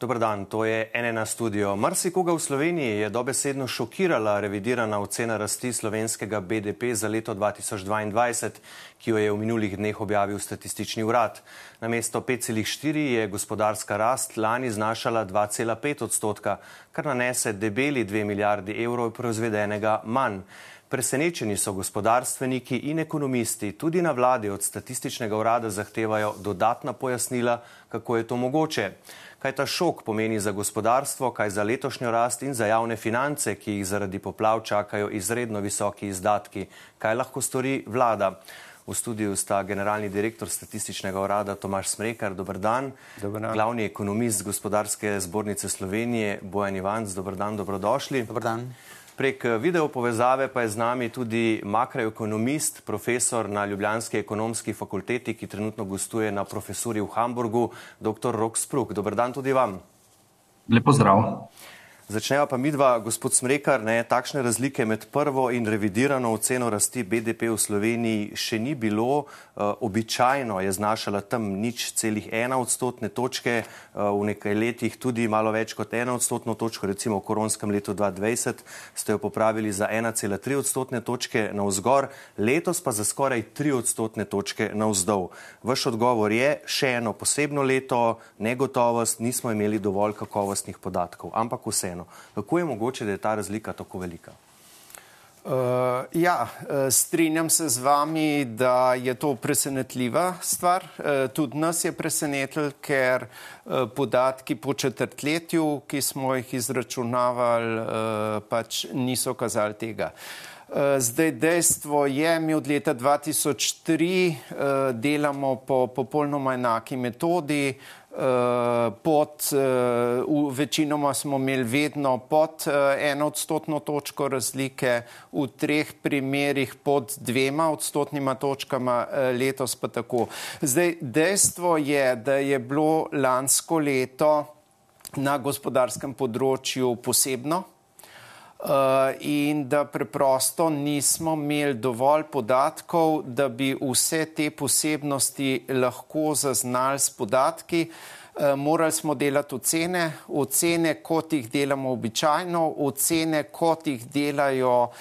Dobr dan, to je NNA studio. Marsikoga v Sloveniji je dobesedno šokirala revidirana ocena rasti slovenskega BDP za leto 2022, ki jo je v minulih dneh objavil statistični urad. Na mesto 5,4 je gospodarska rast lani znašala 2,5 odstotka, kar nanese debeli 2 milijardi evrov proizvedenega manj. Presenečeni so gospodarstveniki in ekonomisti, tudi na vladi od statističnega urada zahtevajo dodatna pojasnila, kako je to mogoče. Kaj ta šok pomeni za gospodarstvo, kaj za letošnjo rast in za javne finance, ki jih zaradi poplav čakajo izredno visoki izdatki, kaj lahko stori vlada. V studiu sta generalni direktor statističnega urada Tomaš Smrekar, dober dan. Dobar dan. Glavni ekonomist gospodarske zbornice Slovenije Bojan Ivanc, dober dan, dobrodošli. Dobar dan. Prek video povezave pa je z nami tudi makroekonomist, profesor na Ljubljanski ekonomski fakulteti, ki trenutno gostuje na profesuri v Hamburgu, dr. Rok Spruk. Dobar dan tudi vam. Lepo zdrav. Začneva pa midva, gospod Smrekar, ne, takšne razlike med prvo in revidirano oceno rasti BDP v Sloveniji še ni bilo. Uh, običajno je znašala tam nič celih ena odstotne točke, uh, v nekaj letih tudi malo več kot ena odstotno točko, recimo v koronskem letu 2020 ste jo popravili za 1,3 odstotne točke na vzgor, letos pa za skoraj 3 odstotne točke na vzdol. Vaš odgovor je še eno posebno leto, negotovost, nismo imeli dovolj kakovostnih podatkov, ampak vseeno eno. Kako je mogoče, da je ta razlika tako velika? Uh, ja, uh, strinjam se z vami, da je to presenetljiva stvar. Uh, tudi nas je presenetil, ker uh, podatki po četrtletju, ki smo jih izračunavali, uh, pač niso kazali tega. Zdaj, dejstvo je, mi od leta 2003 uh, delamo po popolnoma enaki metodi. Uh, pod, uh, večinoma smo imeli vedno pod uh, eno odstotno točko razlike, v treh primerjih pod dvema odstotnima točkama, letos pa tako. Zdaj, dejstvo je, da je bilo lansko leto na gospodarskem področju posebno. Uh, in da preprosto nismo imeli dovolj podatkov, da bi vse te posebnosti lahko zaznali s podatki. Uh, morali smo delati ocene, ocene, kot jih delamo običajno, ocene, kot jih delajo uh,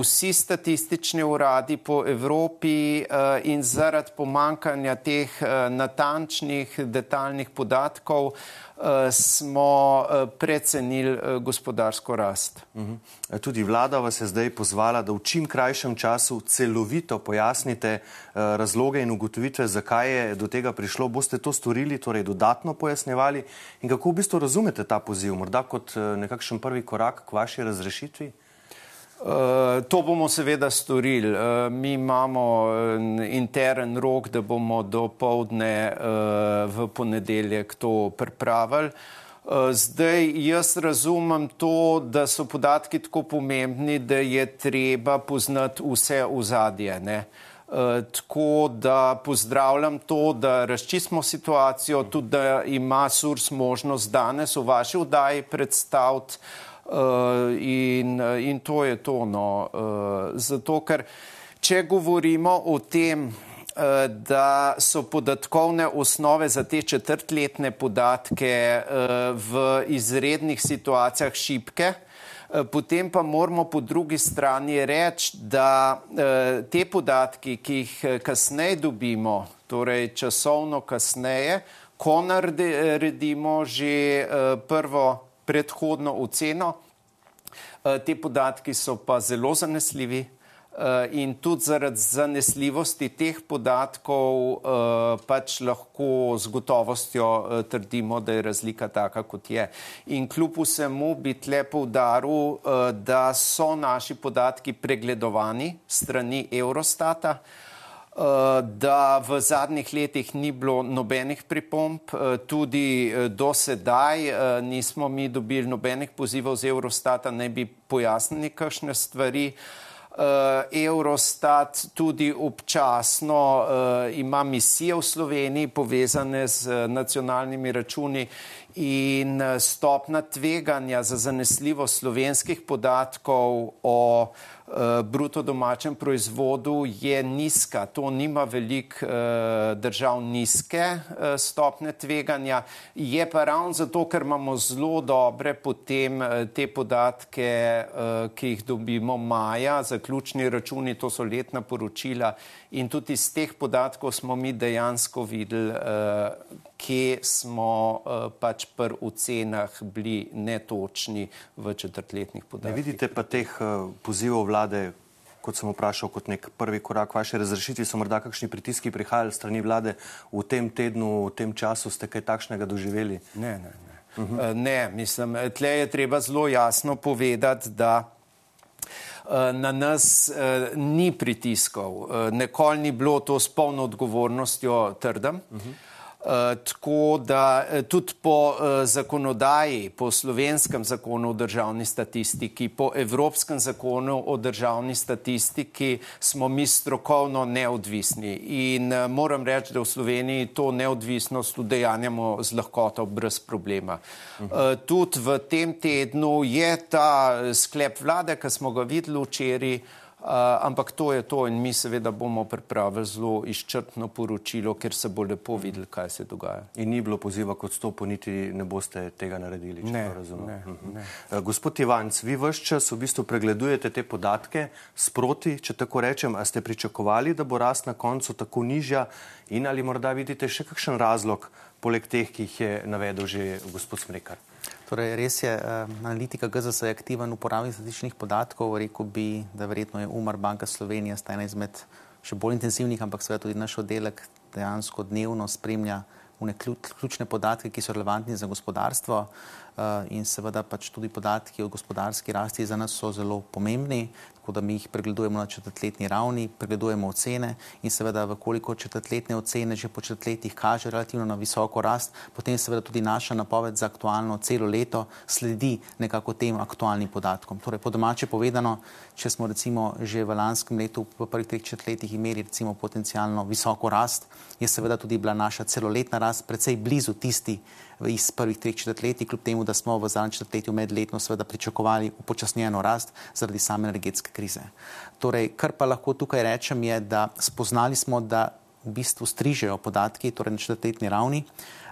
vsi statistični uradi po Evropi uh, in zaradi pomankanja teh uh, natančnih, detaljnih podatkov Eh, smo eh, precenili eh, gospodarsko rast. Mhm. Tudi vlada vas je zdaj pozvala, da v čim krajšem času celovito pojasnite razloge in ugotovitve, zakaj je do tega prišlo. Boste to storili, torej dodatno pojasnjevali in kako v bistvu razumete ta poziv, morda kot nekakšen prvi korak k vaši razrešitvi? Uh, to bomo seveda storili. Uh, mi imamo intern rok, da bomo do povdne uh, v ponedeljek to pripravili. Zdaj jaz razumem to, da so podatki tako pomembni, da je treba poznati vse ozadje. Uh, tako da pozdravljam to, da razčistimo situacijo, tudi da ima SURS možnost danes v vaši vdaji predstaviti. Uh, in, uh, in to je to. No. Uh, zato, ker če govorimo o tem, da so podatkovne osnove za te četrtletne podatke v izrednih situacijah šipke, potem pa moramo po drugi strani reči, da te podatki, ki jih kasneje dobimo, torej časovno kasneje, ko naredimo že prvo predhodno oceno. Eh, te podatki so pa zelo zanesljivi eh, in tudi zaradi zanesljivosti teh podatkov eh, pač lahko z gotovostjo trdimo, da je razlika taka, kot je. In kljub vsemu bi tle poudaril, da so naši podatki pregledovani strani Eurostata. Eh, da v zadnjih letih ni bilo nobenih pripomp, eh, tudi eh, do sedaj nismo mi dobili nobenih pozivov z Eurostata, ne bi pojasnili kakšne stvari. Eurostat tudi občasno ima misije v Sloveniji povezane z nacionalnimi računi In eh, stopna tveganja za zanesljivo slovenskih podatkov o uh, bruto domačem proizvodu je nizka. To nima velik uh, držav nizke stopne tveganja. Je pa ravno zato, ker imamo zelo dobre potem te podatke, ki jih dobimo maja, zaključni računi, to so letna poročila in tudi iz teh podatkov smo mi dejansko videli, kje smo uh, pač pri ocenah bili netočni v četrtletnih podatkih. Ne vidite pa teh uh, pozivov vlade, kot sem vprašal, kot nek prvi korak vaše razrešitve, so morda kakšni pritiski prihajali strani vlade v tem tednu, v tem času, ste kaj takšnega doživeli? Ne, ne, ne. Uh -huh. uh, ne mislim, tle je treba zelo jasno povedati, da Na nas uh, ni pritiskov, uh, nikoli ni bilo to s polno odgovornostjo, trdim. Uh -huh. Eh, tako da eh, tudi po uh, zakonodaji, po slovenskem zakonu o državni statistiki, po evropskem zakonu o državni statistiki smo mi strokovno neodvisni in moram reči, da v Sloveniji to neodvisnost udejanjamo z lahkoto, brez problema. Uh, tudi v tem tednu je ta sklep vlade, ki smo ga videli včeraj, ampak to je to in mi seveda bomo pripravili zelo izčrpno poročilo, ker se bo lepo videli, kaj se dogaja. In ni bilo poziva kot stopu, niti ne boste tega naredili, če ne, to razumem. Ne, uh, ne. Uh, gospod Ivanc, vi vse čas v bistvu pregledujete te podatke sproti, če tako rečem, a ste pričakovali, da bo rast na koncu tako nižja in ali morda vidite še kakšen razlog, poleg teh, ki jih je navedel že gospod Smrekar? Torej, res je, uh, analitika GZS je aktiven uporabnik statističnih podatkov. Rekel bi, da verjetno je Umar Banka Slovenija sta ena izmed še bolj intenzivnih, ampak seveda tudi naš oddelek dejansko dnevno spremlja ključne podatke, ki so relevantni za gospodarstvo uh, in seveda pač tudi podatki o gospodarski rasti za nas so zelo pomembni tako da mi jih pregledujemo na četrtletni ravni, pregledujemo ocene in seveda, koliko četrtletne ocene že po četrtletjih kaže relativno na visoko rast, potem seveda tudi naša napoved za aktualno celo leto sledi nekako tem aktualnim podatkom. Torej, po domače povedano, če smo recimo že v lanskem letu v prvih treh četrtletjih imeli recimo potencijalno visoko rast, je seveda tudi bila naša celoletna rast precej blizu tisti, iz prvih treh četrtletij, kljub temu, da smo v zadnjem četrtletju medletno seveda pričakovali upočasnjeno rast zaradi same energetske krize. Torej, kar pa lahko tukaj rečem, je, da spoznali smo, da v bistvu strižejo podatki, torej na četrtletni ravni,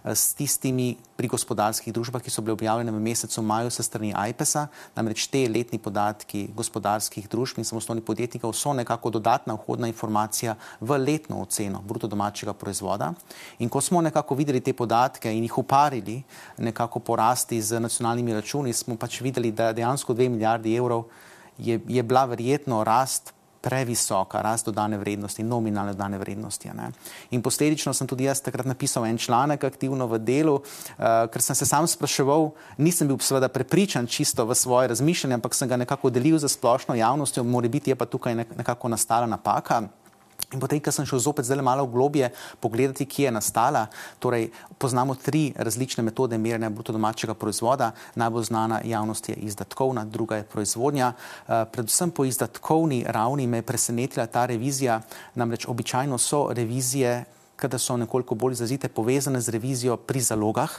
Eh, s tistimi pri gospodarskih družbah, ki so bile objavljene v mesecu maju se strani IPES-a, namreč te letni podatki gospodarskih družb in samostojnih podjetnikov so nekako dodatna vhodna informacija v letno oceno bruto domačega proizvoda. In ko smo nekako videli te podatke in jih uparili nekako porasti z nacionalnimi računi, smo pač videli, da dejansko 2 milijardi evrov je, je bila verjetno rast previsoka rast dodane vrednosti, nominalne dodane vrednosti. Ne? In posledično sem tudi jaz takrat napisal en članek aktivno v delu, uh, ker sem se sam spraševal, nisem bil seveda prepričan čisto v svoje razmišljanje, ampak sem ga nekako delil za splošno javnostjo, mora biti je pa tukaj nekako nastala napaka. In potem, ko sem šel zopet malo globje pogledati, kje je nastala, torej poznamo tri različne metode merjenja bruto domačega proizvoda. Najbolj znana javnost je izdatkovna, druga je proizvodnja. Uh, predvsem po izdatkovni ravni me je presenetila ta revizija, namreč običajno so revizije, kada so nekoliko bolj izrazite, povezane z revizijo pri zalogah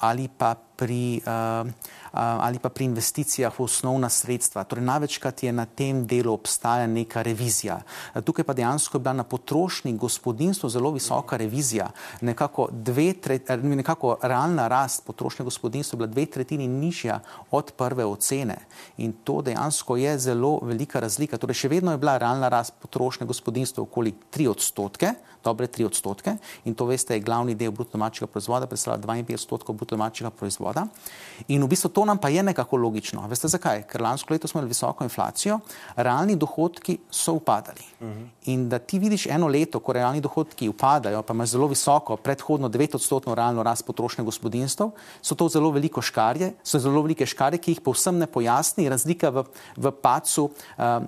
ali pa pri. Uh, ali pa pri investicijah v osnovna sredstva. Torej, največkrat je na tem delu obstaja neka revizija. Tukaj pa dejansko je bila na potrošnji gospodinstvu zelo visoka revizija. Nekako, dve, tre, nekako realna rast potrošnje gospodinstva je bila dve tretjini nižja od prve ocene. In to dejansko je zelo velika razlika. Torej, še vedno je bila realna rast potrošnje gospodinstva okoli 3 odstotke, dobre 3 odstotke. In to, veste, je glavni del bruto domačega proizvoda, predstavlja 52 odstotkov bruto domačega proizvoda. In v bistvu to nam pa je nekako logično. Veste zakaj? Ker lansko leto smo imeli visoko inflacijo, realni dohodki so upadali. Uh -huh. In da ti vidiš eno leto, ko realni dohodki upadajo, pa imaš zelo visoko, predhodno 9-odstotno realno rast potrošnje gospodinstv, so to zelo veliko škarje, so zelo velike škarje, ki jih povsem ne pojasni razlika v, v pacu uh,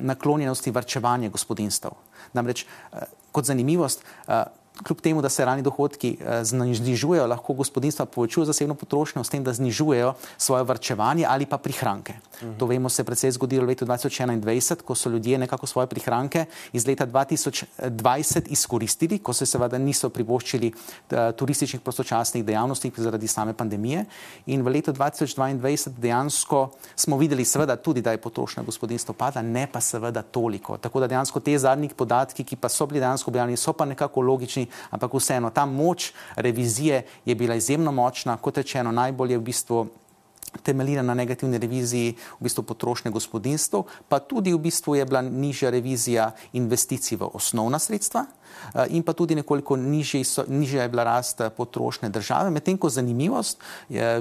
naklonjenosti vrčevanja gospodinstv. Namreč, uh, kot zanimivost, uh, kljub temu, da se realni dohodki eh, znižujejo, lahko gospodinstva povečujejo zasebno potrošnjo s tem, da znižujejo svoje vrčevanje ali pa prihranke. Mhm. To vemo se je predvsej zgodilo v letu 2021, ko so ljudje nekako svoje prihranke iz leta 2020 izkoristili, ko se seveda niso privoščili eh, turističnih prostočasnih dejavnosti zaradi same pandemije. In v letu 2022 dejansko smo videli seveda tudi, da je potrošnja gospodinstva padla, ne pa seveda toliko. Tako da dejansko te zadnji podatki, ki pa so bili dejansko objavljeni, so pa nekako logični, ampak vseeno ta moč revizije je bila izjemno močna, kot rečeno, najbolje v bistvu temeljila na negativni reviziji v bistvu potrošnje gospodinstv, pa tudi v bistvu je bila nižja revizija investicij v osnovna sredstva eh, in pa tudi nekoliko nižja je bila rast eh, potrošnje države. Medtem ko zanimivost,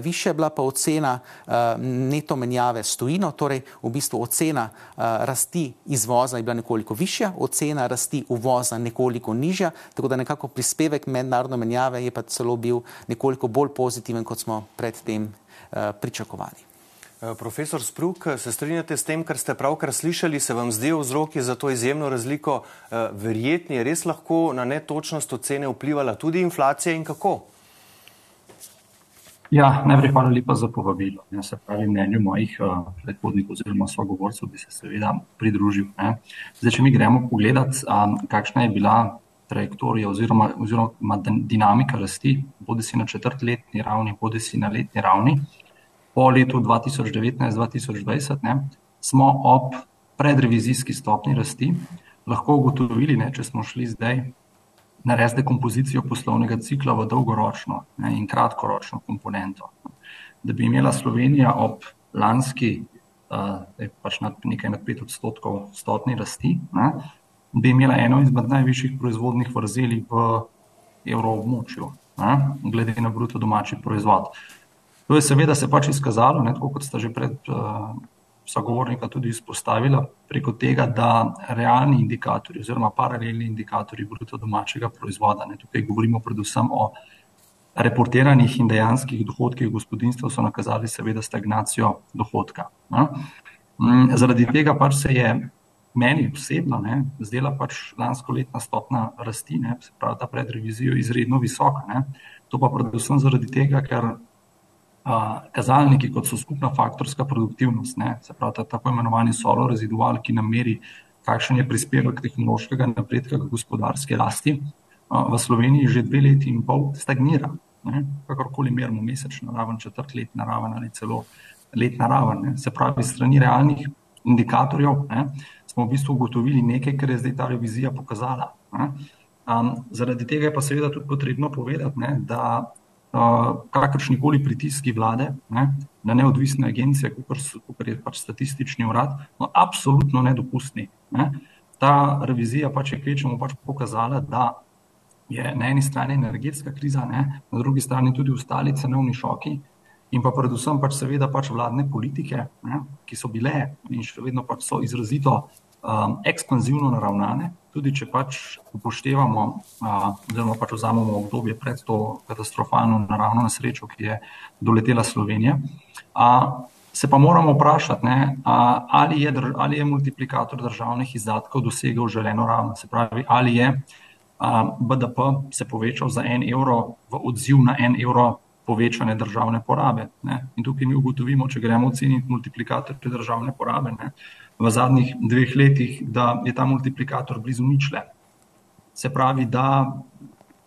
više je bila pa ocena eh, neto menjave s tujino, torej v bistvu ocena rasti izvoza je bila nekoliko višja, ocena rasti uvoza nekoliko nižja, tako da nekako prispevek mednarodne menjave je pa celo bil nekoliko bolj pozitiven, kot smo predtem Eh, pričakovali. Eh, profesor Spruk, se strinjate s tem, kar ste pravkar slišali, se vam zdijo vzroki za to izjemno razliko eh, verjetni, je res lahko na netočnost ocene vplivala tudi inflacija in kako? Ja, najprej hvala lepa za povabilo. Ja, se pravi, mnenju mojih uh, predhodnikov oziroma sogovorcev bi se seveda pridružil. Ne. Zdaj, če mi gremo pogledat, um, kakšna je bila trajektorija oziroma, oziroma dinamika rasti, bodi si na četrtletni ravni, bodi si na letni ravni, po letu 2019-2020, smo ob predrevizijski stopni rasti lahko ugotovili, ne, če smo šli zdaj narediti dekompozicijo poslovnega cikla v dolgoročno ne, in kratkoročno komponento. Da bi imela Slovenija ob lanski, uh, pač nad, nekaj nad pet odstotkov stopni rasti, ne, bi imela eno izmed najvišjih proizvodnih vrzeli v evroobmočju, glede na bruto domači proizvod. To je seveda se pač izkazalo, ne, tako kot sta že pred uh, sogovornika tudi izpostavila, preko tega, da realni indikatorji oziroma paralelni indikatorji bruto domačega proizvoda, ne, tukaj govorimo predvsem o reportiranih in dejanskih dohodkih gospodinstva, so nakazali seveda stagnacijo dohodka. Ne. Mm, zaradi tega pač se je meni osebno zdela pač lansko letna stopna rasti, ne, se pravi ta pred revizijo izredno visoka. Ne. To pa predvsem zaradi tega, ker kazalniki, kot so skupna faktorska produktivnost, ne, se pravi ta tako imenovani solo rezidual, ki nam meri, kakšen je prispevek tehnološkega napredka k gospodarski rasti, v Sloveniji že dve leti in pol stagnira. Kakorkoli merimo mesečna raven, četrtletna raven ali celo letna raven. Se pravi, strani realnih indikatorjev ne, smo v bistvu ugotovili nekaj, kar je zdaj ta revizija pokazala. Ne. Um, zaradi tega je pa seveda tudi potrebno povedati, ne, da kakršni koli pritiski vlade ne, na neodvisne agencije, kot je pač statistični urad, no, absolutno nedopustni. Ne. Ta revizija pač je kvečemu pač pokazala, da je na eni strani energetska kriza, ne, na drugi strani tudi ostali cenovni šoki. In pa predvsem pač seveda pač vladne politike, ne, ki so bile in še vedno pač so izrazito um, ekspanzivno naravnane, tudi če pač upoštevamo, oziroma pač vzamemo obdobje pred to katastrofalno naravno nesrečo, ki je doletela Slovenijo. Se pa moramo vprašati, ne, ali, je ali je multiplikator državnih izdatkov dosegel želeno raven. Se pravi, ali je BDP se povečal za en evro v odziv na en evro povečane državne porabe. Ne. In tukaj mi ugotovimo, če gremo oceniti multiplikator te državne porabe. Ne v zadnjih dveh letih, da je ta multiplikator blizu ničle. Se pravi, da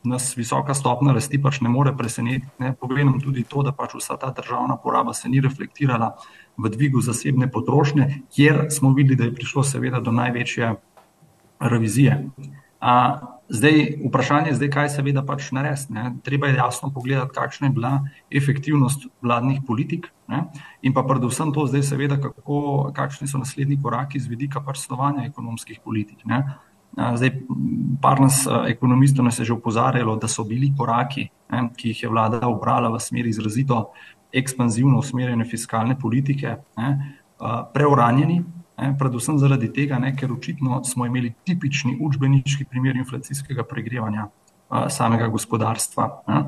nas visoka stopna rasti pač ne more presenetiti. Povem tudi to, da pač vsa ta državna poraba se ni reflektirala v dvigu zasebne potrošnje, kjer smo videli, da je prišlo seveda do največje revizije. A, zdaj, vprašanje je, kaj seveda pač narediti. Treba je jasno pogledati, kakšna je bila efektivnost vladnih politik ne? in pa predvsem to, zdaj seveda, kako, kakšni so naslednji koraki z vidika pač slovanja ekonomskih politik. Ne? Zdaj, par nas ekonomistov nas je že upozarjalo, da so bili koraki, ne, ki jih je vlada obrala v smeri izrazito ekspanzivno usmerjene fiskalne politike, ne, preuranjeni, Ne, predvsem zaradi tega, ne, ker očitno smo imeli tipični učbeniški primer inflacijskega pregrevanja a, samega gospodarstva. Ne.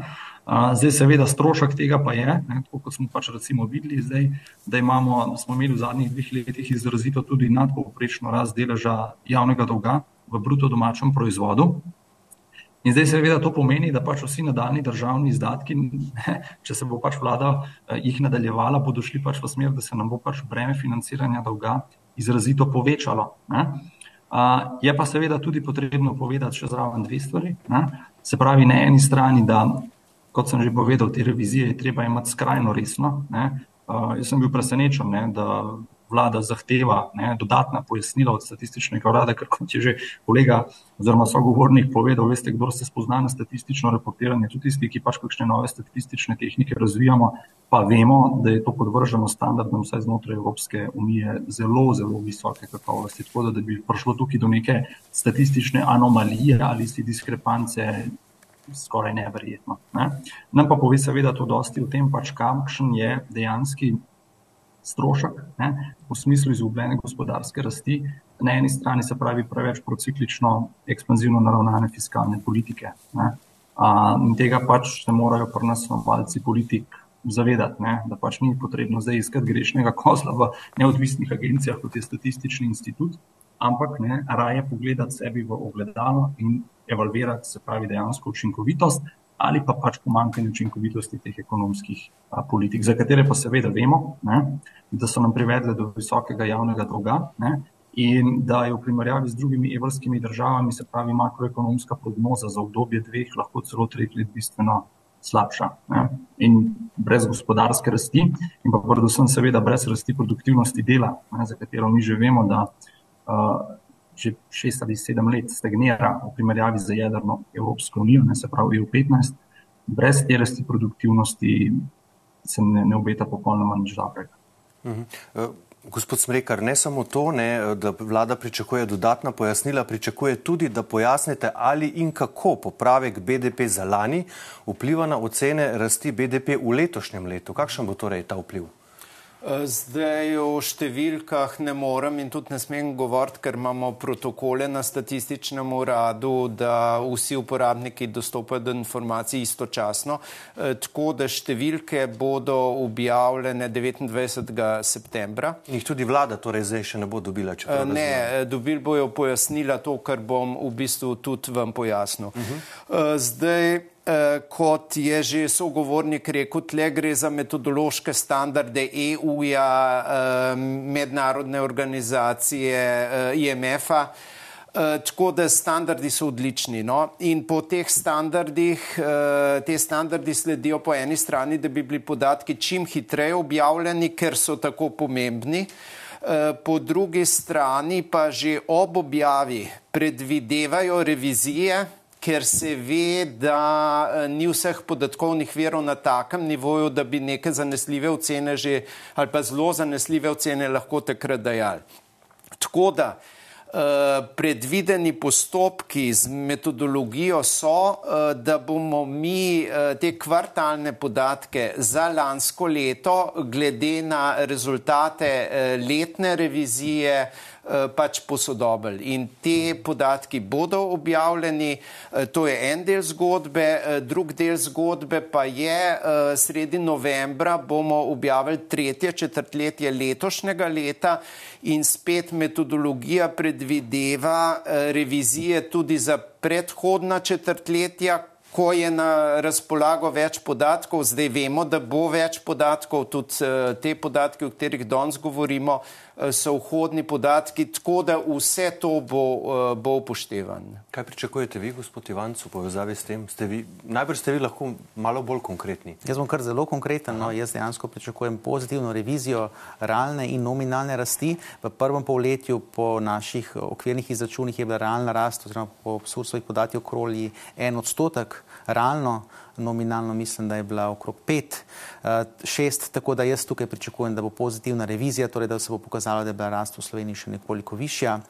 A, zdaj, seveda, strošek tega pa je, ne, tako kot smo pač recimo videli, zdaj, da imamo, smo imeli v zadnjih dveh letih izrazito tudi nadpovprečno rast deleža javnega dolga v bruto domačem proizvodu. In zdaj seveda to pomeni, da pač vsi nadaljni državni izdatki, če se bo pač vlada eh, jih nadaljevala, bodo šli pač v smer, da se nam bo pač breme financiranja dolga izrazito povečalo. Ne. Je pa seveda tudi potrebno povedati še zraven dve stvari. Ne. Se pravi, na eni strani, da, kot sem že povedal, te revizije je treba imati skrajno resno. Uh, jaz sem bil presenečen, ne, da vlada zahteva ne, dodatna pojasnila od statističnega urada, ker kot je že kolega oziroma sogovornik povedal, veste, kdo se spozna na statistično reportiranje, tudi tisti, ki pač kakšne nove statistične tehnike razvijamo, pa vemo, da je to podvrženo standardom vsaj znotraj Evropske unije zelo, zelo visoke kakovosti. Tako da, da bi prišlo tukaj do neke statistične anomalije ali si diskrepance. Skoraj neverjetno. Ne? Nam pa pove, seveda, to dosti o tem, pač kakšen je dejanski strošek, ne, v smislu izgubljene gospodarske rasti, na eni strani se pravi preveč prociklično, ekspanzivno naravnane fiskalne politike. Ne. A, in tega pač se morajo pri nas novalci politik zavedati, ne, da pač ni potrebno zdaj iskati grešnega kozla v neodvisnih agencijah, kot je statistični institut, ampak ne, raje pogledati sebi v ogledalo in evalvirati, se pravi, dejansko učinkovitost, ali pa pač pomankanje učinkovitosti teh ekonomskih a, politik, za katere pa seveda vemo, ne, da so nam privedle do visokega javnega dolga ne, in da je v primerjavi z drugimi evrskimi državami, se pravi, makroekonomska prognoza za obdobje dveh, lahko celo treh let bistveno slabša. Ne. In brez gospodarske rasti, in pa predvsem, seveda, brez rasti produktivnosti dela, ne, za katero mi že vemo, da. Uh, že šest ali sedem let stagnira v primerjavi z jedrno Evropsko unijo, ne se pravi EU15, brez te rasti produktivnosti se ne, ne obeta popolnoma nič dobrega. Uh -huh. uh, gospod Smrekar, ne samo to, ne, da vlada pričakuje dodatna pojasnila, pričakuje tudi, da pojasnite, ali in kako popravek BDP za lani vpliva na ocene rasti BDP v letošnjem letu. Kakšen bo torej ta vpliv? Zdaj o številkah ne morem in tudi ne smem govoriti, ker imamo protokole na statističnem uradu, da vsi uporabniki dostopajo do informacij istočasno. E, tako da številke bodo objavljene 29. septembra. In jih tudi vlada torej zdaj še ne bo dobila, prav ne. Ne, dobili bojo pojasnila to, kar bom v bistvu tudi vam pojasnil. Uh -huh. Zdaj, kot je že sogovornik rekel, tle gre za metodološke standarde EU-ja, eh, mednarodne organizacije, eh, IMF-a. Tako da standardi so odlični. No? In po teh standardih, te standardi sledijo po eni strani, da bi bili podatki čim hitreje objavljeni, ker so tako pomembni. Po drugi strani pa že ob objavi predvidevajo revizije, ker se ve, da eh, ni vseh podatkovnih verov na takem nivoju, da bi neke zanesljive ocene že ali pa zelo zanesljive ocene lahko takrat dajali. Tako da uh, predvideni postopki z metodologijo so, uh, da bomo mi te kvartalne podatke za lansko leto glede na rezultate letne revizije Eh, pač posodobili. In te podatki bodo objavljeni, eh, to je en del zgodbe, eh, drug del zgodbe pa je, sredi novembra bomo objavili tretje četrtletje letošnjega leta in spet metodologija predvideva revizije tudi za predhodna četrtletja, ko je na razpolago več podatkov, zdaj vemo, da bo več podatkov, tudi te podatke, o katerih danes govorimo, so vhodni podatki, tako da vse to bo, uh, bo upoštevano. Kaj pričakujete vi, gospod Ivanc, v povezavi s tem? Ste vi, najbrž ste vi lahko malo bolj konkretni. Jaz bom kar zelo konkreten. No, jaz dejansko pričakujem pozitivno revizijo realne in nominalne rasti. V prvem polletju po naših okvirnih izračunih je bila realna rast, oziroma po sursovih podatkih okoli en odstotek realno, nominalno mislim, da je bila okrog 5, 6, eh, tako da jaz tukaj pričakujem, da bo pozitivna revizija, torej da se bo pokazalo, da je bila rast v Sloveniji še nekoliko višja.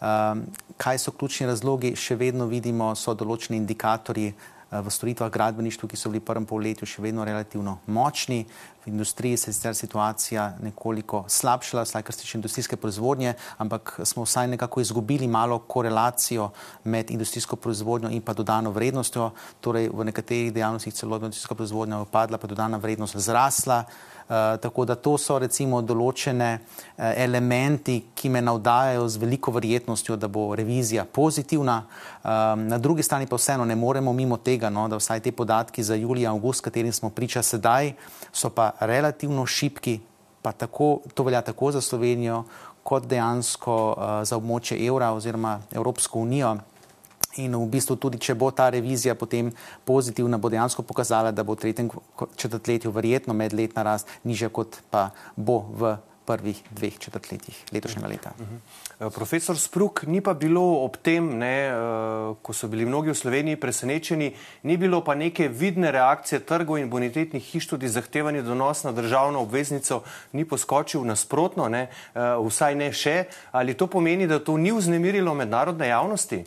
Eh, kaj so ključni razlogi? Še vedno vidimo, so določeni indikatorji eh, v storitvah gradbeništva, ki so bili v prvem polletju še vedno relativno močni. V industriji se je sicer situacija nekoliko slabšala, vsaj kar se tiče industrijske proizvodnje, ampak smo vsaj nekako izgubili malo korelacijo med industrijsko proizvodnjo in pa dodano vrednostjo. Torej, v nekaterih dejavnostih celo industrijska proizvodnja upadla, pa dodana vrednost zrasla. Uh, tako da to so recimo določene uh, elementi, ki me navdajajo z veliko verjetnostjo, da bo revizija pozitivna. Um, na drugi strani pa vseeno ne moremo mimo tega, no, da vsaj te podatki za julij in avgust, katerim smo priča sedaj, so pa relativno šipki, pa tako, to velja tako za Slovenijo, kot dejansko uh, za območje evra oziroma Evropsko unijo. In v bistvu tudi, če bo ta revizija potem pozitivna, bo dejansko pokazala, da bo v tretjem četrtletju verjetno medletna rast nižja, kot pa bo v prvih dveh četrtletjih letošnjega leta. Uh -huh. Eh, profesor Spruk, ni pa bilo ob tem, ne, eh, ko so bili mnogi v Sloveniji presenečeni, ni bilo pa neke vidne reakcije trgov in bonitetnih hiš, tudi zahtevanje donos na državno obveznico ni poskočil nasprotno, ne, eh, vsaj ne še. Ali to pomeni, da to ni vznemirilo mednarodne javnosti?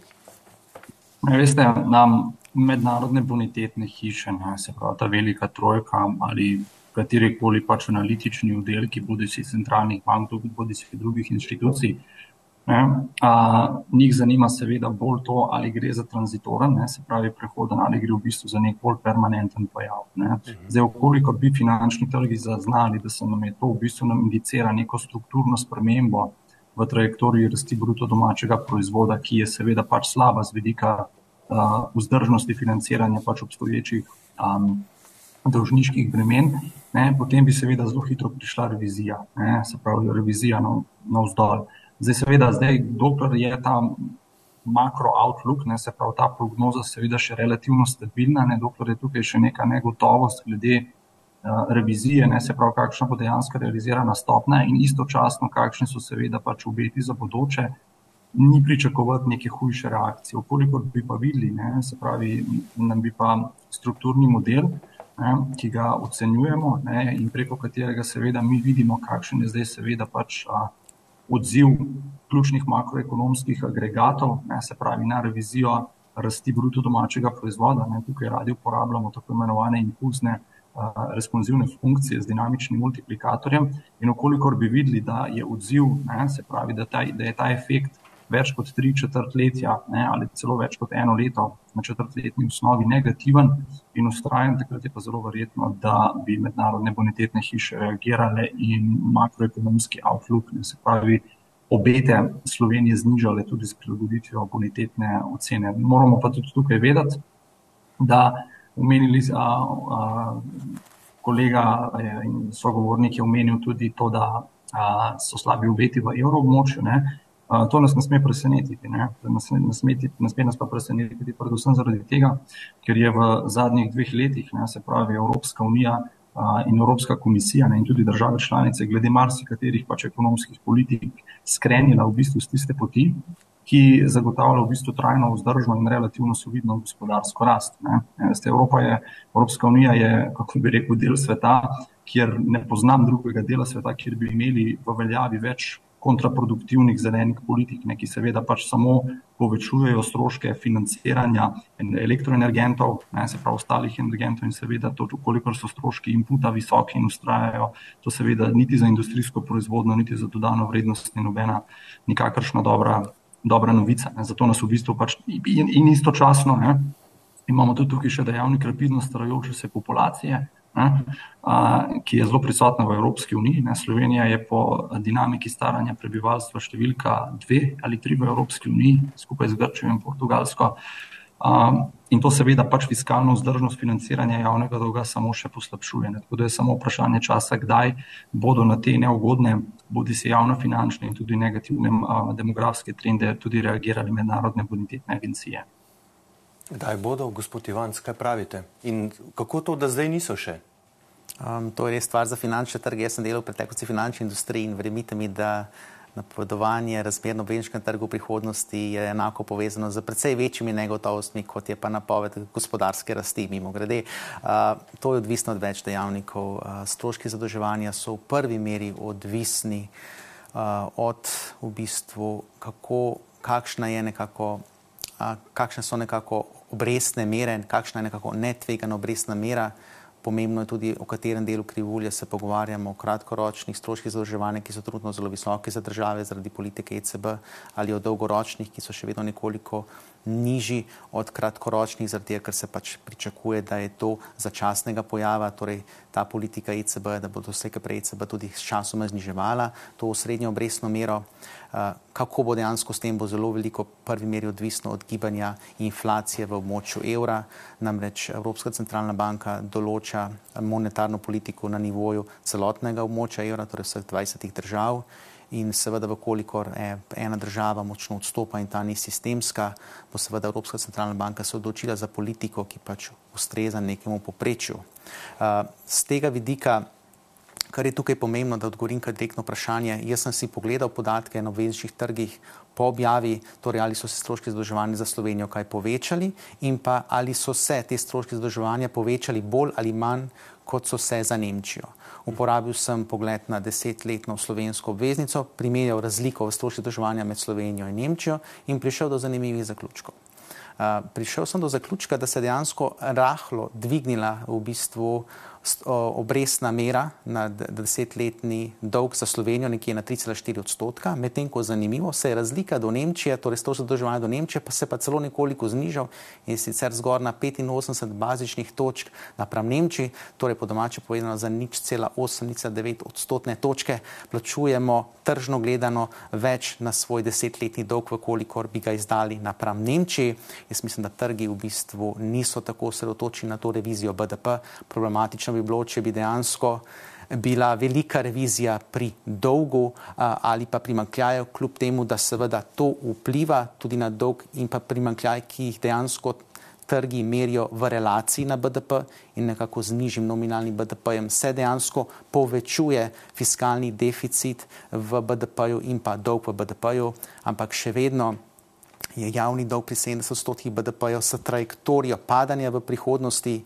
Veste, nam mednarodne bonitetne hiše, ne, se pravi ta velika trojka ali kateri koli pač analitični oddelki, bodi si centralnih bank, bodi si drugih inštitucij. Ne, a, njih zanima seveda bolj to, ali gre za tranzitoren, ne, se pravi prehoden, ali gre v bistvu za nek bolj permanenten pojav. Ne. Mhm. Zdaj, okoliko bi finančni trgi zaznali, da se nam je to v bistvu nam indicira neko strukturno spremembo v trajektoriji rasti bruto domačega proizvoda, ki je seveda pač slaba z vidika uh, vzdržnosti financiranja pač obstoječih um, dolžniških bremen, ne, potem bi seveda zelo hitro prišla revizija, ne, se pravi revizija na, na. Zdaj, seveda, zdaj, dokler je ta makro outlook, ne, se pravi ta prognoza, seveda še relativno stabilna, ne, dokler je tukaj še neka negotovost glede uh, revizije, ne, se pravi, kakšna bo dejansko realizirana stopna in istočasno, kakšni so seveda pač obeti za bodoče, ni pričakovati neke hujše reakcije. Okolikor bi pa videli, ne, se pravi, nam bi pa strukturni model, ne, ki ga ocenjujemo ne, in preko katerega seveda mi vidimo, kakšen je zdaj seveda pač a, odziv ključnih makroekonomskih agregatov, ne, se pravi na revizijo rasti bruto domačega proizvoda. Ne, tukaj radi uporabljamo tako imenovane impulzne responsivne funkcije z dinamičnim multiplikatorjem in okolikor bi videli, da je odziv, ne, se pravi, da, ta, da je ta efekt več kot tri četrtletja ne, ali celo več kot eno leto na četrtletni osnovi negativen in ustrajen, takrat je pa zelo verjetno, da bi mednarodne bonitetne hiše reagirale in makroekonomski outlook, ne se pravi, obete Slovenije znižale tudi s prilagoditvijo bonitetne ocene. Moramo pa tudi tukaj vedeti, da omenili a, a, kolega in sogovornik je omenil tudi to, da a, so slabi obeti v evroobmočju. To nas ne sme presenetiti. Ne, nas ne, sme, ne sme nas pa presenetiti, predvsem zaradi tega, ker je v zadnjih dveh letih, ne, se pravi Evropska unija in Evropska komisija ne, in tudi države članice, glede marsikaterih pač ekonomskih politik, skrenila v bistvu z tiste poti, ki zagotavlja v bistvu trajno, vzdržno in relativno solidno gospodarsko rast. Ne. Ste, Evropa je, Evropska unija je, kako bi rekel, del sveta, kjer ne poznam drugega dela sveta, kjer bi imeli v veljavi več kontraproduktivnih zelenih politik, ne, ki seveda pač samo povečujejo stroške financiranja elektroenergentov, ne, se pravi ostalih energentov in seveda to, koliko so stroški inputa visoki in ustrajajo, to seveda niti za industrijsko proizvodno, niti za dodano vrednost ni nobena nikakršna dobra, dobra novica. Ne. Zato nas v bistvu pač in, in istočasno ne, imamo tudi tukaj še dejavnik rapidno starajoče se populacije, ki je zelo prisotna v Evropski uniji. Slovenija je po dinamiki staranja prebivalstva številka dve ali tri v Evropski uniji, skupaj z Grčijo in Portugalsko. In to seveda pač fiskalno vzdržnost financiranja javnega dolga samo še poslabšuje. Tako da je samo vprašanje časa, kdaj bodo na te neugodne, bodi se javno finančne in tudi negativne demografske trende tudi reagirali mednarodne bonitetne agencije. Kdaj bodo, gospod Ivan, kaj pravite? In kako to, da zdaj niso še? Um, to je res stvar za finančne trge. Jaz sem delal v preteklosti v finančni industriji in verjemite mi, da napovedovanje razmer na obvezniškem trgu v prihodnosti je enako povezano z precej večjimi negotovostmi, kot je pa napoved gospodarske rasti. Mimo grede, uh, to je odvisno od več dejavnikov. Uh, stroški zadolževanja so v prvi meri odvisni uh, od v bistvu, kako, kakšna je nekako kakšne so nekako obrestne mere, kakšna je nekako netvegana obrestna mera. pomembno je tudi, o katerem delu krivulje se pogovarjamo, o kratkoročnih stroških zadolževanja, ki so trenutno zelo visoki za države zaradi politike ECB, ali o dolgoročnih, ki so še vedno nekoliko nižji od kratkoročnih, zaradi tega, ker se pač pričakuje, da je to začasnega pojava, torej ta politika ECB, da bo vse, kar prej ECB tudi s časoma zniževala to srednjo obrestno mero. Uh, kako bo dejansko s tem, bo zelo veliko v prvi meri odvisno od gibanja inflacije v območju evra. Namreč Evropska centralna banka določa monetarno politiko na nivoju celotnega območja evra, torej vseh 20 držav in seveda, vkolikor ena država močno odstopa in ta ni sistemska, bo seveda Evropska centralna banka se odločila za politiko, ki pač ustreza nekemu poprečju. Z tega vidika, kar je tukaj pomembno, da odgovorim kar direktno vprašanje, jaz sem si pogledal podatke na obvezniških trgih po objavi, torej ali so se stroški zadolževanja za Slovenijo kaj povečali in pa ali so se te stroški zadolževanja povečali bolj ali manj, kot so se za Nemčijo. Uporabil sem pogled na desetletno slovensko obveznico, primerjal razliko v stroških zadolževanja med Slovenijo in Nemčijo in prišel do zanimivih zaključkov. Uh, prišel sem do zaključka, da se dejansko rahlo dvignila v bistvu obrestna mera na desetletni dolg za Slovenijo nekje na 3,4 odstotka, medtem ko zanimivo se je razlika do Nemčije, torej to zadolževanje do Nemčije, pa se pa celo nekoliko znižal in sicer zgor na 85 bazičnih točk napram Nemčiji, torej po domače povedano za nič cela 8,9 odstotne točke plačujemo tržno gledano več na svoj desetletni dolg, vkolikor bi ga izdali napram Nemčiji. Jaz mislim, da trgi v bistvu niso tako osredotočeni na to revizijo BDP, problematično bi bilo, če bi dejansko bila velika revizija pri dolgu ali pa primankljaju, kljub temu, da seveda to vpliva tudi na dolg in pa primankljaj, ki jih dejansko trgi merijo v relaciji na BDP in nekako z nižjim nominalnim BDP-jem se dejansko povečuje fiskalni deficit v BDP-ju in pa dolg v BDP-ju, ampak še vedno je javni dolg pri 70 odstotkih BDP-ju s trajektorijo padanja v prihodnosti.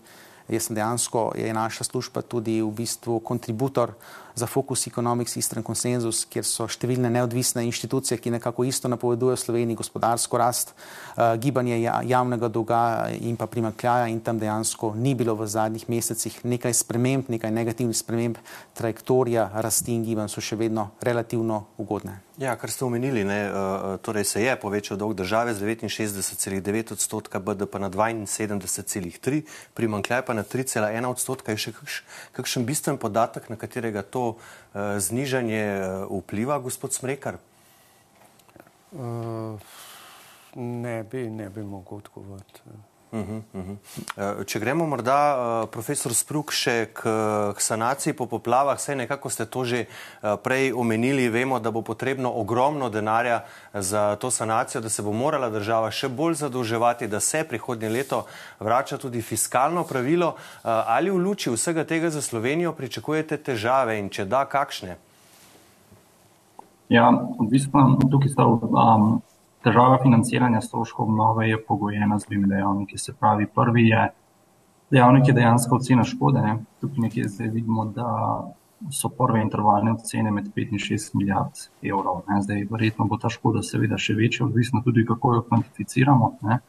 Jaz sem dejansko, je naša služba tudi v bistvu kontributor za Focus Economics Eastern Consensus, kjer so številne neodvisne inštitucije, ki nekako isto napovedujejo Sloveniji gospodarsko rast, uh, gibanje ja, javnega dolga in pa primakljaja in tam dejansko ni bilo v zadnjih mesecih nekaj sprememb, nekaj negativnih sprememb, trajektorija rasti in gibanj so še vedno relativno ugodne. Ja, kar ste omenili, ne, uh, torej se je povečal dolg države z 69,9 odstotka BDP na 72,3, primankljaj pa na 3,1 odstotka. Je še kakš, kakšen bistven podatek, na katerega to to uh, znižanje uh, vpliva, gospod Smrekar? Uh, ne, bi, ne bi mogel odgovoriti. Uh -huh, uh -huh. Če gremo morda, profesor Spruk, še k, k sanaciji po poplavah, vse nekako ste to že prej omenili, vemo, da bo potrebno ogromno denarja za to sanacijo, da se bo morala država še bolj zadolževati, da se prihodnje leto vrača tudi fiskalno pravilo. Ali v luči vsega tega za Slovenijo pričakujete težave in če da, kakšne? Ja, odvisno, tukaj sta um, Težava financiranja stroškov obnove je pogojena z dvemi dejavniki. Se pravi, prvi je dejavnik je dejansko ocena škode. Ne? Tukaj nekje zdaj vidimo, da so prve intervalne ocene med 5 in 6 milijard evrov. Ne? Zdaj, verjetno bo ta škoda seveda še večja, odvisno tudi, kako jo kvantificiramo. Ne?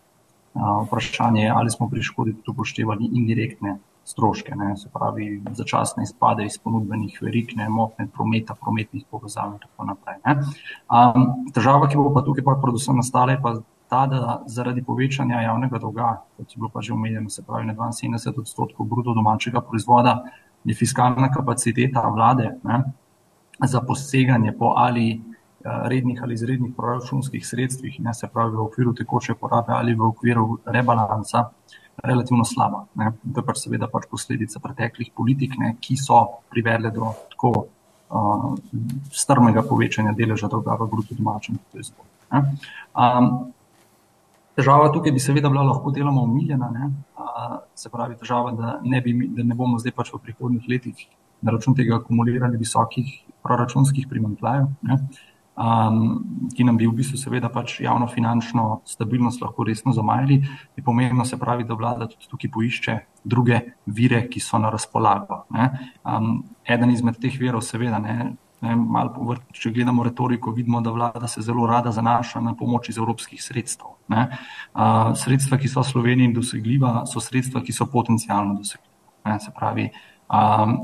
Vprašanje je, ali smo pri škodi tudi upoštevali indirektne stroške, ne, se pravi začasne izpade iz ponudbenih verik, ne motne prometa, prometnih povezav in tako naprej. Um, težava, ki bo pa tukaj pa predvsem nastala, je pa ta, da zaradi povečanja javnega dolga, kot je bilo pa že omenjeno, se pravi na 72 odstotkov bruto domačega proizvoda, je fiskalna kapaciteta vlade ne, za poseganje po ali rednih ali izrednih proračunskih sredstvih, ne se pravi v okviru tekoče porabe ali v okviru rebalansa, relativno slaba. Ne. To je pač seveda pač posledica preteklih politik, ne, ki so privedle do tako uh, strmega povečanja deleža dolga v bruto domačem proizvodu. Um, težava tukaj bi seveda bila lahko deloma omiljena, ne. Uh, se pravi težava, da ne, bi, da ne bomo zdaj pač v prihodnih letih na račun tega akumulirali visokih proračunskih primankljajev. Uh, um, ki nam bi v bistvu seveda pač javno finančno stabilnost lahko resno zamajali, je pomembno se pravi, da vlada tudi tukaj poišče druge vire, ki so na razpolago. Um, eden izmed teh virov seveda ne. Ne, malo, če gledamo retoriko, vidimo, da vlada se zelo rada zanaša na pomoč iz evropskih sredstev. Uh, sredstva, ki so Sloveniji dosegljiva, so sredstva, ki so potencijalno dosegljiva. Ne, se pravi, um,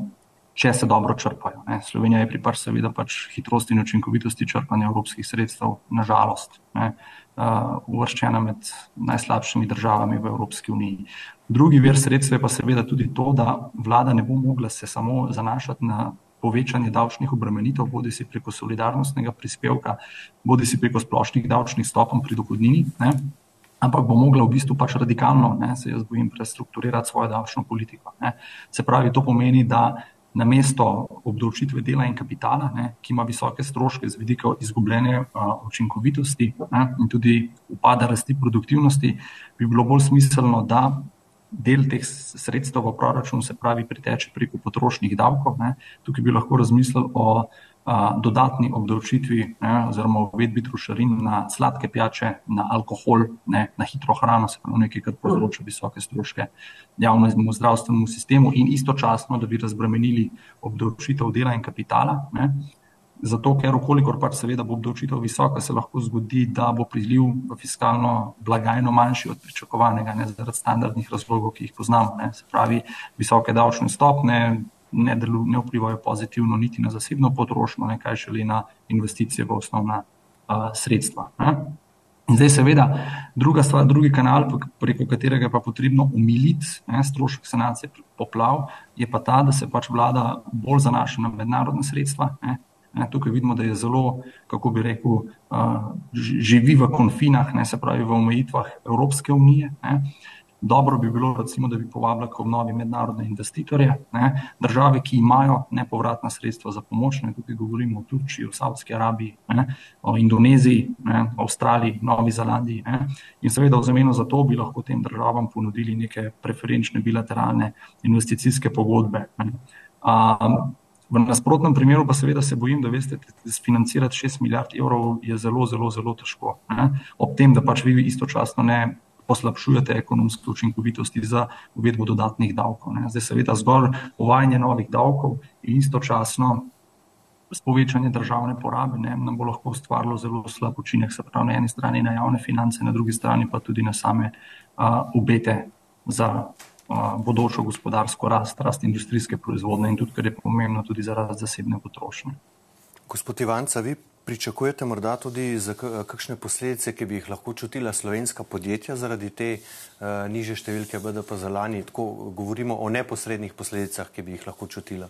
če se dobro črpajo. Ne. Slovenija je pripar seveda pač hitrosti in učinkovitosti črpanja evropskih sredstev, nažalost, ne, uh, uvrščena med najslabšimi državami v Evropski uniji. Drugi vir sredstva je pa seveda tudi to, da vlada ne bo mogla se samo zanašati na povečanje davčnih obremenitev, bodi si preko solidarnostnega prispevka, bodi si preko splošnih davčnih stopenj pri dohodnini, ne, ampak bo mogla v bistvu pač radikalno, ne, se jaz bojim, prestrukturirati svojo davčno politiko. Ne. Se pravi, to pomeni, da na mesto obdavčitve dela in kapitala, ne, ki ima visoke stroške z vidika izgubljene uh, učinkovitosti ne, in tudi upada rasti produktivnosti, bi bilo bolj smiselno, da del teh sredstev v proračun, se pravi, priteče preko potrošnih davkov. Ne. Tukaj bi lahko razmislili o a, dodatni obdavčitvi ne, oziroma uvedbi trošarin na sladke pijače, na alkohol, ne, na hitro hrano, se pravi nekaj, kar povzroča visoke stroške javnemu zdravstvenemu sistemu in istočasno, da bi razbremenili obdavčitev dela in kapitala. Ne. Zato, ker okolikor pač seveda bo obdavčitev visoka, se lahko zgodi, da bo priliv v fiskalno blagajno manjši od pričakovanega, ne zaradi standardnih razlogov, ki jih poznamo. Ne. Se pravi, visoke davčne stopne ne, delu, ne vplivajo pozitivno niti na zasebno potrošnjo, ne kaj šele na investicije v osnovna uh, sredstva. Ne. Zdaj, seveda, druga stvar, drugi kanal, preko katerega je pa potrebno umiliti ne, strošek sanacije poplav, je pa ta, da se pač vlada bolj zanaša na mednarodne sredstva. Ne, Ne, tukaj vidimo, da je zelo, kako bi rekel, uh, živi v konfinah, ne, se pravi v omejitvah Evropske unije. Ne. Dobro bi bilo, recimo, da bi povabila k obnovi mednarodne investitorje, ne, države, ki imajo nepovratna sredstva za pomoč. Ne, tukaj govorimo o Turčiji, o Saudski Arabiji, ne, o Indoneziji, ne, Avstraliji, Novi Zelandiji. Ne. In seveda v zameno za to bi lahko tem državam ponudili neke preferenčne bilateralne investicijske pogodbe. Ne. Um, V nasprotnem primeru pa seveda se bojim, da veste, financirati 6 milijard evrov je zelo, zelo, zelo težko. Ne? Ob tem, da pač vi istočasno ne poslabšujete ekonomske učinkovitosti za uvedbo dodatnih davkov. Ne? Zdaj seveda zgolj uvajanje novih davkov in istočasno povečanje državne porabe ne, nam bo lahko ustvarilo zelo slab učinek, se pravi na eni strani na javne finance, na drugi strani pa tudi na same uh, obete za bodočo gospodarsko rast, rast industrijske proizvodne in tudi, kar je pomembno, tudi za rast zasebne potrošnje. Gospod Ivanca, vi pričakujete morda tudi za kakšne posledice, ki bi jih lahko čutila slovenska podjetja zaradi te uh, niže številke BDP za lani? Tako govorimo o neposrednih posledicah, ki bi jih lahko čutila.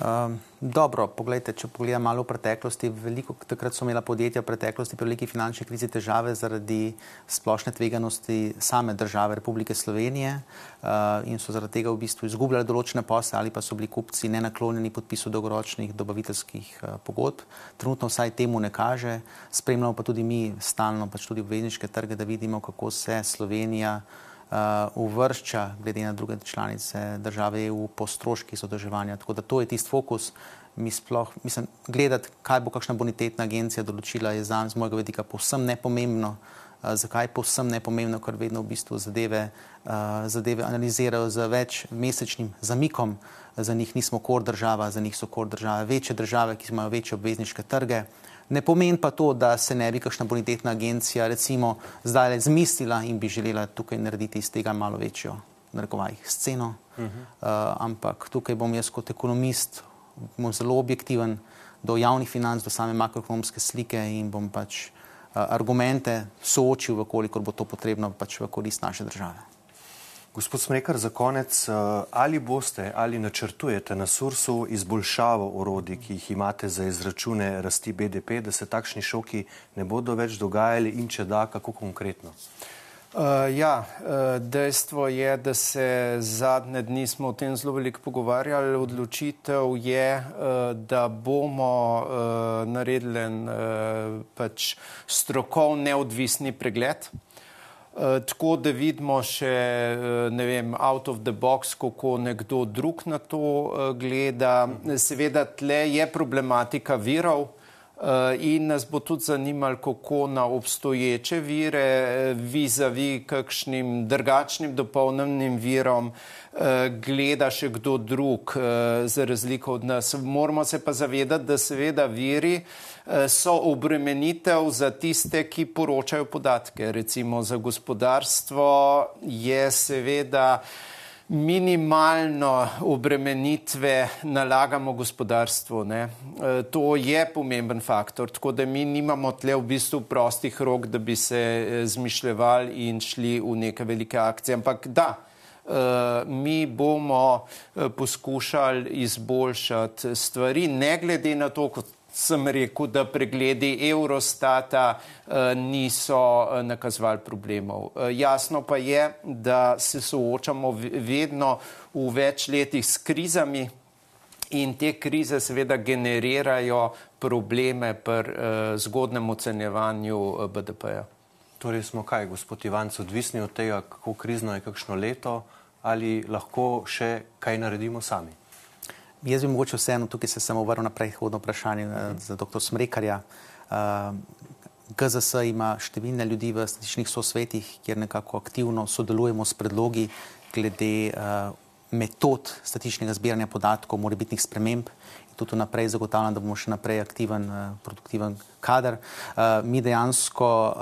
Um, dobro, poglejte, če pogledam malo v preteklosti, veliko takrat so imela podjetja v preteklosti pri veliki finančni krizi težave zaradi splošne tveganosti same države Republike Slovenije uh, in so zaradi tega v bistvu izgubljali določene posle ali pa so bili kupci nenaklonjeni podpisu dolgoročnih dobaviteljskih uh, pogodb. Trenutno vsaj temu ne kaže, spremljamo pa tudi mi stalno pač tudi obvezniške trge, da vidimo, kako se Slovenija uh, uvršča glede na druge članice države EU po stroških zadolževanja. Tako da to je tisti fokus. Mi sploh, mislim, gledati, kaj bo kakšna bonitetna agencija določila, je za z mojega vidika povsem nepomembno. Uh, zakaj je povsem nepomembno, ker vedno v bistvu zadeve, uh, zadeve analizirajo z več mesečnim zamikom. Za njih nismo kor država, za njih so kor države večje države, ki imajo večje obvezniške trge. Ne pomeni pa to, da se ne bi kakšna bonitetna agencija recimo zdaj le zmislila in bi želela tukaj narediti iz tega malo večjo, narekovajih, sceno. Uh -huh. uh, ampak tukaj bom jaz kot ekonomist bom zelo objektiven do javnih financ, do same makroekonomske slike in bom pač uh, argumente soočil, vkolikor bo to potrebno pač v korist naše države. Gospod Smrekar, za konec, eh, ali boste ali načrtujete na sursu izboljšavo orodij, ki jih imate za izračune rasti BDP, da se takšni šoki ne bodo več dogajali in če da, kako konkretno? Uh, ja, uh, dejstvo je, da se zadnje dni smo o tem zelo veliko pogovarjali. Odločitev je, da bomo naredili pač strokov neodvisni pregled. Eh, tako da vidimo še, eh, ne vem, out of the box, kako nekdo drug na to uh, gleda. Seveda, tle je problematika virov. In nas bo tudi zanimalo, kako na obstoječe vire, vizavi kakšnim drugačnim dopolnjenim virom, gleda še kdo drug, za razliko od nas. Moramo se pa zavedati, da seveda viri Eh, so obremenitev za tiste, ki poročajo podatke. Recimo za gospodarstvo je seveda minimalno obremenitve nalagamo gospodarstvu. Ne. E, to je pomemben faktor, tako da mi nimamo tle v bistvu prostih rok, da bi se e, zmišljevali in šli v neke velike akcije. Ampak da, e, mi bomo poskušali izboljšati stvari, ne glede na to, kot sem rekel, da pregledi Eurostata eh, niso eh, nakazovali problemov. Eh, jasno pa je, da se soočamo vedno v več letih s krizami in te krize seveda generirajo probleme pri zgodnem ocenjevanju BDP-ja. Torej smo kaj, gospod Ivanc, odvisni od tega, kako krizno je kakšno leto ali lahko še kaj naredimo sami? Jaz bi mogoče vseeno tukaj se samo vrnil na predhodno vprašanje uh -huh. za dr. Smrekarja. Uh, eh, GZS ima številne ljudi v statičnih sosvetih, kjer nekako aktivno sodelujemo s predlogi glede uh, metod statičnega zbiranja podatkov, morebitnih sprememb. Tudi naprej zagotavljam, da bomo še naprej aktiven, produktiven kader. Mi dejansko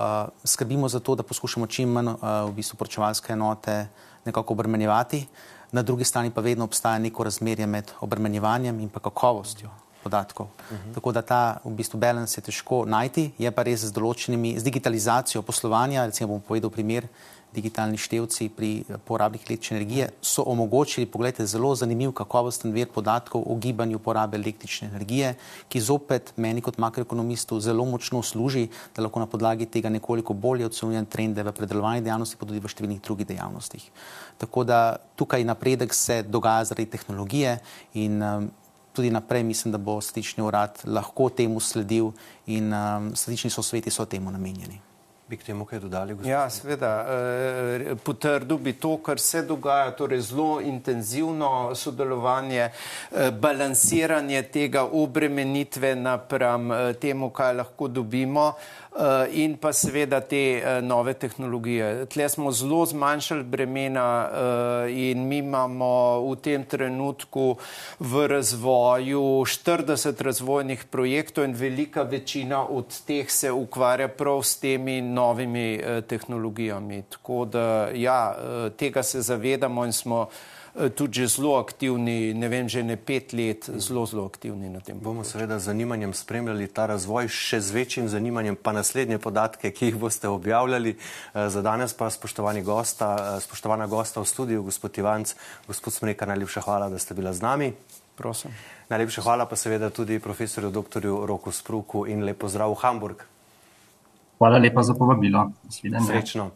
skrbimo za to, da poskušamo čim manj v bistvu poročevalske enote nekako obremenjevati na drugi strani pa vedno obstaja neko razmerje med obremenjevanjem in pa kakovostjo podatkov. Uh mhm. -huh. Tako da ta v bistvu balans je težko najti, je pa res z določenimi, z digitalizacijo poslovanja, recimo bom povedal primer, digitalni števci pri porabi električne energije so omogočili, pogledajte, zelo zanimiv kakovosten vir podatkov o gibanju porabe električne energije, ki zopet meni kot makroekonomistu zelo močno služi, da lahko na podlagi tega nekoliko bolje ocenjujem trende v predelovanju dejavnosti, pa tudi v številnih drugih dejavnostih. Tako da tukaj napredek se dogaja zaradi tehnologije in um, tudi naprej mislim, da bo statični urad lahko temu sledil in um, statični sosveti so temu namenjeni. Bi k temu kaj dodali? Gospodin? Ja, seveda. E, potrdil bi to, kar se dogaja, torej zelo intenzivno sodelovanje, e, balansiranje tega obremenitve napram e, temu, kaj lahko dobimo. Eh, in pa seveda te eh, nove tehnologije. Tle smo zelo zmanjšali bremena eh, in mi imamo v tem trenutku v razvoju 40 razvojnih projektov in velika večina od teh se ukvarja prav s temi novimi tehnologijami. Tako da ja, tega se zavedamo in smo Eh, tudi zelo aktivni, ne vem, že ne pet let, zelo, zelo aktivni na tem. Bomo seveda z zanimanjem spremljali ta razvoj, še z večjim zanimanjem pa naslednje podatke, ki jih boste objavljali. Eh, za danes pa spoštovani gosta, eh, spoštovana gosta v studiu, gospod Ivanc, gospod Smreka, najlepša hvala, da ste bila z nami. Prosim. Najlepša hvala pa seveda tudi profesorju dr. Roku Spruku in lepo zdrav v Hamburg. Hvala lepa za povabilo. Srečno.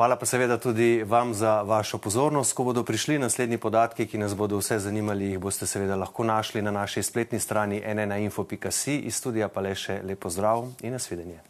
Hvala pa seveda tudi vam za vašo pozornost. Ko bodo prišli naslednji podatki, ki nas bodo vse zanimali, jih boste seveda lahko našli na naši spletni strani nnainfo.si. Iz studija pa le še lepo zdrav in nasvidenje.